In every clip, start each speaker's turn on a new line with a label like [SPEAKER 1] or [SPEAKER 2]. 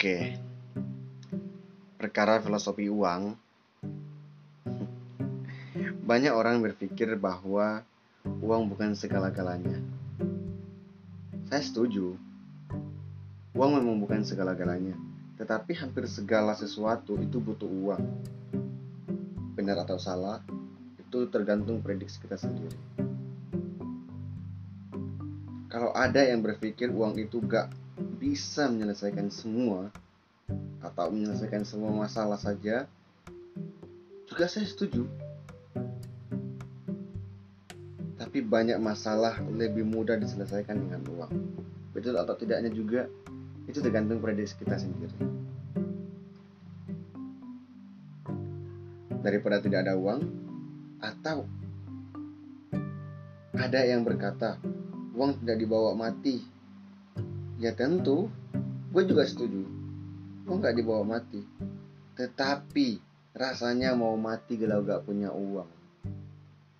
[SPEAKER 1] Oke. Perkara filosofi uang. Banyak orang berpikir bahwa uang bukan segala-galanya. Saya setuju. Uang memang bukan segala-galanya, tetapi hampir segala sesuatu itu butuh uang. Benar atau salah, itu tergantung prediksi kita sendiri. Kalau ada yang berpikir uang itu gak bisa menyelesaikan semua atau menyelesaikan semua masalah saja, juga saya setuju. Tapi banyak masalah lebih mudah diselesaikan dengan uang. Betul atau tidaknya juga itu tergantung prediksi kita sendiri. Daripada tidak ada uang, atau ada yang berkata uang tidak dibawa mati. Ya tentu, gue juga setuju. Uang nggak dibawa mati. Tetapi rasanya mau mati kalau gak punya uang.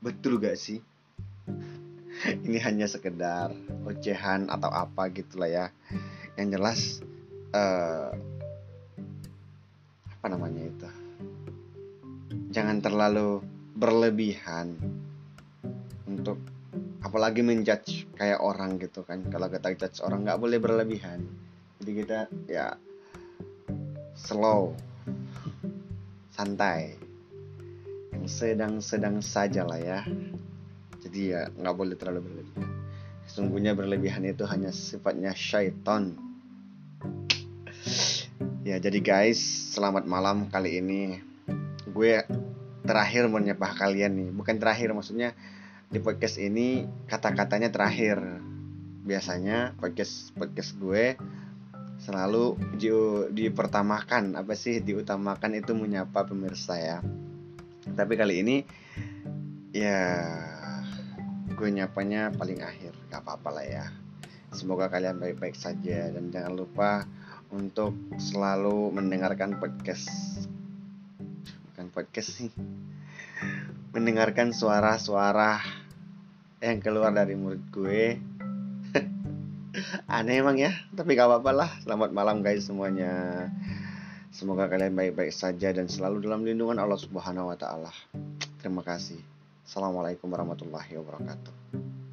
[SPEAKER 1] Betul gak sih? Ini hanya sekedar ocehan atau apa gitulah ya yang jelas uh, apa namanya itu jangan terlalu berlebihan untuk apalagi menjudge kayak orang gitu kan. Kalau kita judge orang nggak boleh berlebihan. Jadi kita ya slow. Santai. Yang sedang-sedang saja lah ya. Jadi ya nggak boleh terlalu berlebihan. Sesungguhnya berlebihan itu hanya sifatnya syaitan. Ya jadi guys, selamat malam kali ini. Gue terakhir menyapa kalian nih. Bukan terakhir maksudnya di podcast ini kata-katanya terakhir. Biasanya podcast podcast gue selalu di, dipertamakan apa sih diutamakan itu menyapa pemirsa ya. Tapi kali ini ya gue nyapanya paling akhir, gak apa-apa lah ya. Semoga kalian baik-baik saja dan jangan lupa untuk selalu mendengarkan podcast bukan podcast sih mendengarkan suara-suara yang keluar dari mulut gue. Aneh emang ya tapi gak apa-apa lah. Selamat malam guys semuanya. Semoga kalian baik-baik saja dan selalu dalam lindungan Allah Subhanahu wa taala. Terima kasih. Assalamualaikum warahmatullahi wabarakatuh